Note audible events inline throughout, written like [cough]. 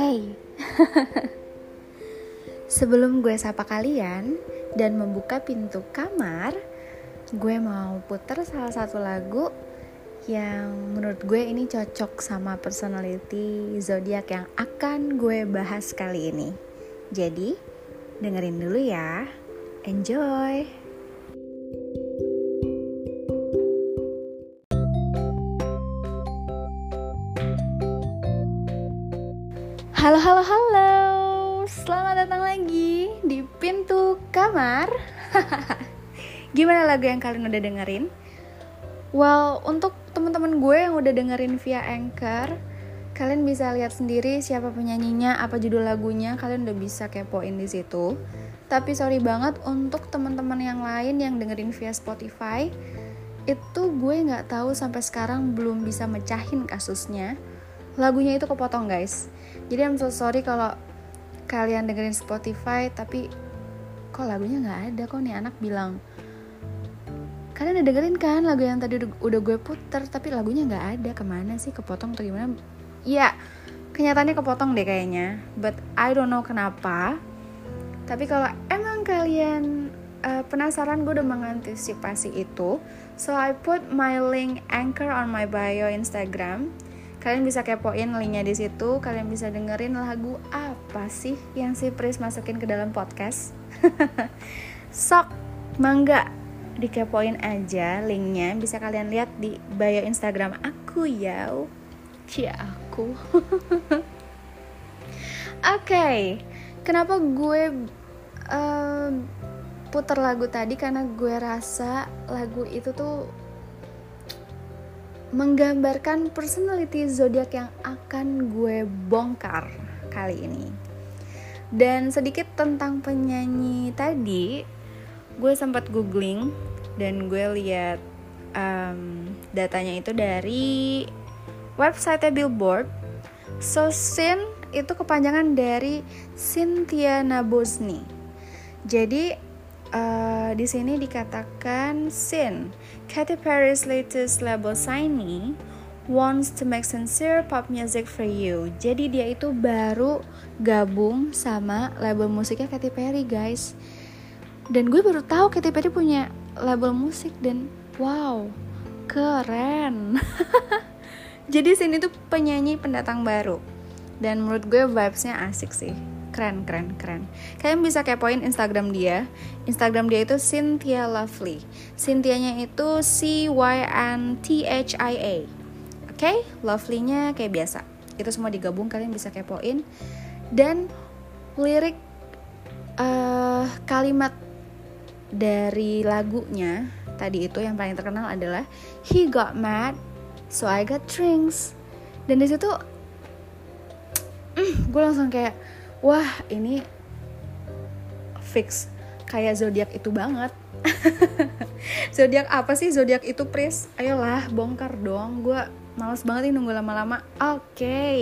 Hey, [laughs] sebelum gue sapa kalian dan membuka pintu kamar, gue mau puter salah satu lagu yang menurut gue ini cocok sama personality zodiak yang akan gue bahas kali ini. Jadi, dengerin dulu ya. Enjoy! Halo, halo, halo. Selamat datang lagi di pintu kamar. [laughs] Gimana lagu yang kalian udah dengerin? Well, untuk teman-teman gue yang udah dengerin via Anchor, kalian bisa lihat sendiri siapa penyanyinya, apa judul lagunya, kalian udah bisa kepoin di situ. Tapi sorry banget untuk teman-teman yang lain yang dengerin via Spotify, itu gue nggak tahu sampai sekarang belum bisa mecahin kasusnya. Lagunya itu kepotong guys. Jadi I'm so sorry kalau kalian dengerin Spotify tapi kok lagunya nggak ada? Kok nih anak bilang kalian udah dengerin kan lagu yang tadi udah, gue puter tapi lagunya nggak ada? Ke mana sih? Kepotong atau gimana? Ya kenyataannya kepotong deh kayaknya. But I don't know kenapa. Tapi kalau emang kalian uh, penasaran gue udah mengantisipasi itu. So I put my link anchor on my bio Instagram kalian bisa kepoin linknya di situ. Kalian bisa dengerin lagu apa sih yang si Pris masukin ke dalam podcast? [laughs] Sok mangga. Dikepoin aja linknya. Bisa kalian lihat di bio Instagram aku ya cia aku. [laughs] Oke okay. kenapa gue uh, putar lagu tadi? Karena gue rasa lagu itu tuh menggambarkan personality zodiak yang akan gue bongkar kali ini. Dan sedikit tentang penyanyi tadi, gue sempat googling dan gue lihat um, datanya itu dari website Billboard. So Sin itu kepanjangan dari Cynthia Nabosny. Jadi uh, di sini dikatakan Sin Katy Perry's latest label Shiny wants to make sincere pop music for you. Jadi dia itu baru gabung sama label musiknya Katy Perry, guys. Dan gue baru tahu Katy Perry punya label musik dan wow, keren. [laughs] Jadi sini tuh penyanyi pendatang baru. Dan menurut gue vibesnya asik sih keren keren keren. Kalian bisa kepoin Instagram dia. Instagram dia itu Cynthia Lovely. Cynthianya itu C Y N T H I A. Oke? Okay? Lovely-nya kayak biasa. Itu semua digabung kalian bisa kepoin. Dan lirik uh, kalimat dari lagunya tadi itu yang paling terkenal adalah he got mad so I got drinks. Dan di situ mm, [tsk] gue langsung kayak wah ini fix. Kayak zodiak itu banget. [laughs] Zodiak apa sih? Zodiak itu Pris? Ayolah bongkar dong. Gue males banget nih nunggu lama-lama. Oke. Okay.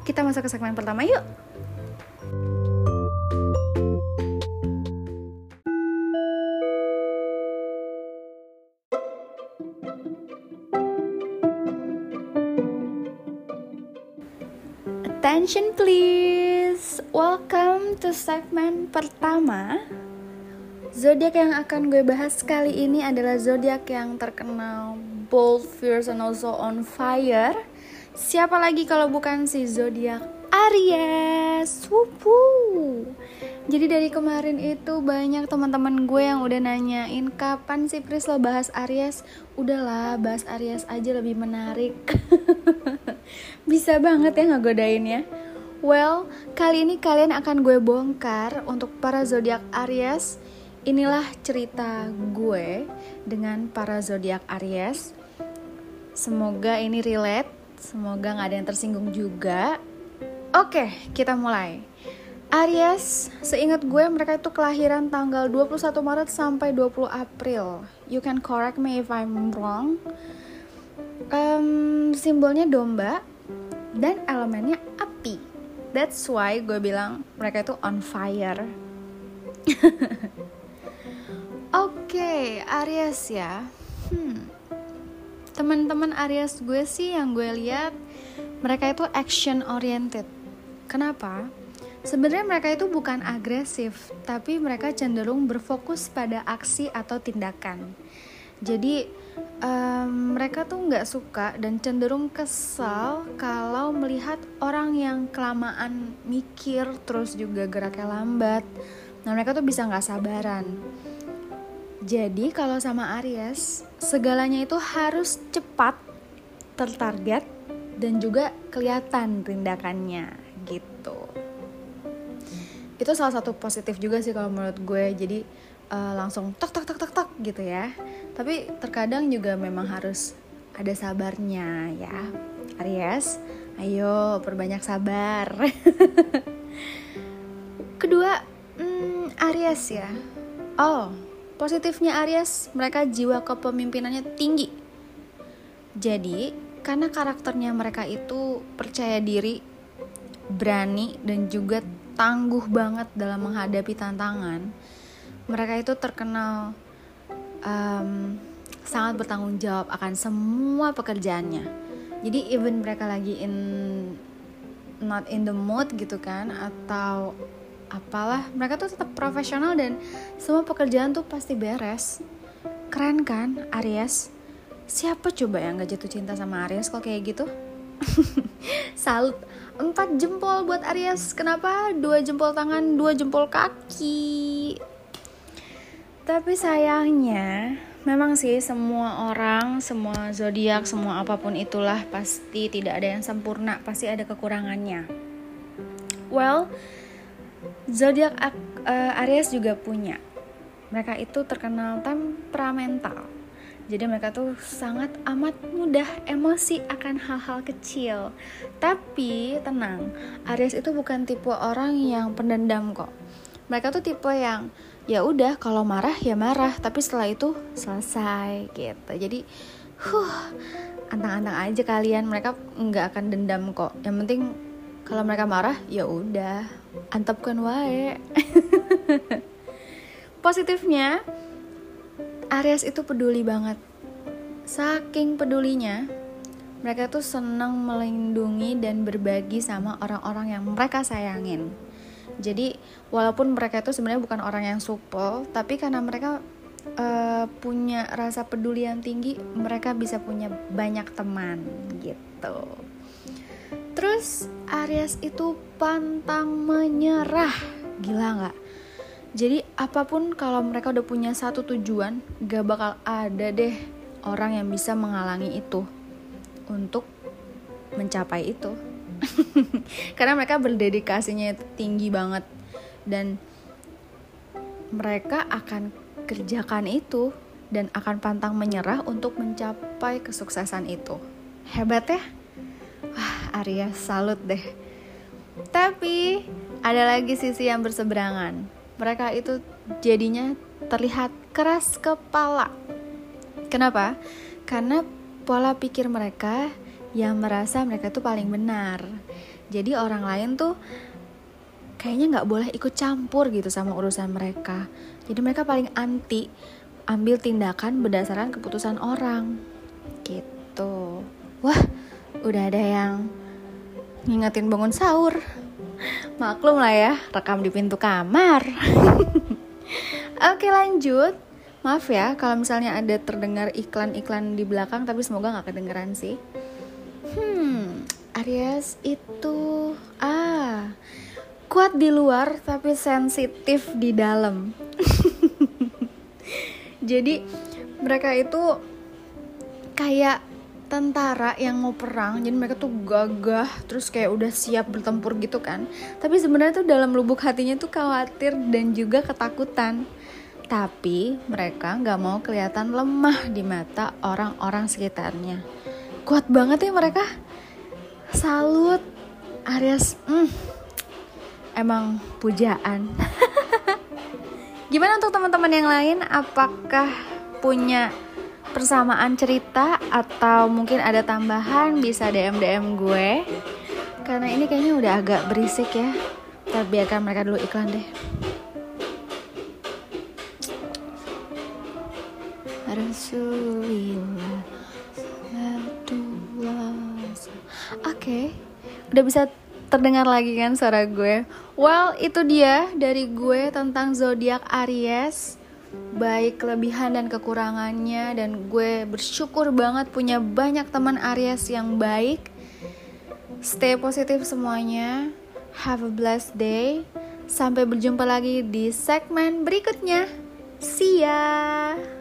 kita masuk ke segmen pertama yuk. Attention please, welcome to segmen pertama. Zodiak yang akan gue bahas kali ini adalah zodiak yang terkenal bold, fierce, and also on fire. Siapa lagi kalau bukan si zodiak Aries? Wupu Jadi dari kemarin itu banyak teman-teman gue yang udah nanyain Kapan sih Pris lo bahas Aries? Udahlah bahas Aries aja lebih menarik. [laughs] Bisa banget ya ngegodain ya. Well, kali ini kalian akan gue bongkar untuk para zodiak Aries. Inilah cerita gue dengan para zodiak Aries. Semoga ini relate, semoga gak ada yang tersinggung juga. Oke, kita mulai. Aries, seingat gue mereka itu kelahiran tanggal 21 Maret sampai 20 April. You can correct me if I'm wrong. Um, simbolnya domba dan elemennya api. That's why gue bilang mereka itu on fire. [laughs] Oke, okay, Aries ya. Hmm. Teman-teman Aries gue sih yang gue lihat mereka itu action oriented. Kenapa? Sebenarnya mereka itu bukan agresif, tapi mereka cenderung berfokus pada aksi atau tindakan. Jadi um, mereka tuh nggak suka dan cenderung kesal kalau melihat orang yang kelamaan mikir, terus juga geraknya lambat. Nah mereka tuh bisa nggak sabaran. Jadi kalau sama Aries, segalanya itu harus cepat, tertarget, dan juga kelihatan tindakannya gitu itu salah satu positif juga sih kalau menurut gue jadi uh, langsung tok tok tok tok tok gitu ya tapi terkadang juga memang harus ada sabarnya ya. Aries ayo perbanyak sabar. [laughs] Kedua hmm, Aries ya. Oh positifnya Aries mereka jiwa kepemimpinannya tinggi. Jadi karena karakternya mereka itu percaya diri berani dan juga tangguh banget dalam menghadapi tantangan mereka itu terkenal um, sangat bertanggung jawab akan semua pekerjaannya. Jadi even mereka lagi in not in the mood gitu kan atau apalah mereka tuh tetap profesional dan semua pekerjaan tuh pasti beres. Keren kan Aries? Siapa coba yang gak jatuh cinta sama Aries kok kayak gitu? [laughs] Salut. Empat jempol buat Aries. Kenapa? Dua jempol tangan dua jempol kaki tapi sayangnya memang sih semua orang semua zodiak semua apa pun itulah pasti tidak ada yang sempurna pasti ada kekurangannya well zodiak uh, Aries juga punya mereka itu terkenal temperamental jadi mereka tuh sangat amat mudah emosi akan hal-hal kecil. Tapi tenang, Aries itu bukan tipe orang yang pendendam kok. Mereka tuh tipe yang ya udah kalau marah ya marah, tapi setelah itu selesai gitu. Jadi huh antang-antang aja kalian mereka nggak akan dendam kok. Yang penting kalau mereka marah ya udah antapkan wae. [laughs] Positifnya Aries itu peduli banget. Saking pedulinya, mereka tuh senang melindungi dan berbagi sama orang-orang yang mereka sayangin. Jadi walaupun mereka itu sebenarnya bukan orang yang supel, tapi karena mereka uh, punya rasa peduli yang tinggi, mereka bisa punya banyak teman gitu. Terus Aries itu pantang menyerah, gila nggak? Jadi apa pun kalau mereka udah punya satu tujuan, gak bakal ada deh orang yang bisa menghalangi itu untuk mencapai itu. [laughs] Karena mereka berdedikasinya tinggi banget dan mereka akan kerjakan itu dan akan pantang menyerah untuk mencapai kesuksesan itu. Hebat ya? Wah, Arya salut deh. Tapi ada lagi sisi yang berseberangan mereka itu jadinya terlihat keras kepala. Kenapa? Karena pola pikir mereka yang merasa mereka tuh paling benar. Jadi orang lain tuh kayaknya nggak boleh ikut campur gitu sama urusan mereka. Jadi mereka paling anti ambil tindakan berdasarkan keputusan orang. Gitu. Wah, udah ada yang ngingetin bangun sahur. Maklum lah ya, rekam di pintu kamar. [laughs] Oke lanjut. Maaf ya kalau misalnya ada terdengar iklan-iklan di belakang tapi semoga nggak kedengeran sih. Aries itu ah kuat di luar tapi sensitif di dalam. [laughs] Jadi mereka itu kayak tentara yang mau perang jadi mereka tuh gagah terus kayak udah siap bertempur gitu kan. Tapi sebenarnya tuh dalam lubuk hatinya tuh khawatir dan juga ketakutan. Tapi mereka nggak mau kelihatan lemah di mata orang-orang sekitarnya. Kuat banget ya mereka salut Aries. Mm, emang pujaan. [laughs] Gimana untuk teman-teman yang lain? Apakah punya persamaan cerita atau mungkin ada tambahan? Bisa DM DM gue. Karena ini kayaknya udah agak berisik ya. Kita biarkan mereka dulu iklan deh. Rasulillah Oke okay. Udah bisa terdengar lagi kan suara gue. Well, itu dia dari gue tentang zodiak Aries. Baik kelebihan dan kekurangannya dan gue bersyukur banget punya banyak teman Aries yang baik. Stay positif semuanya. Have a blessed day. Sampai berjumpa lagi di segmen berikutnya. See ya.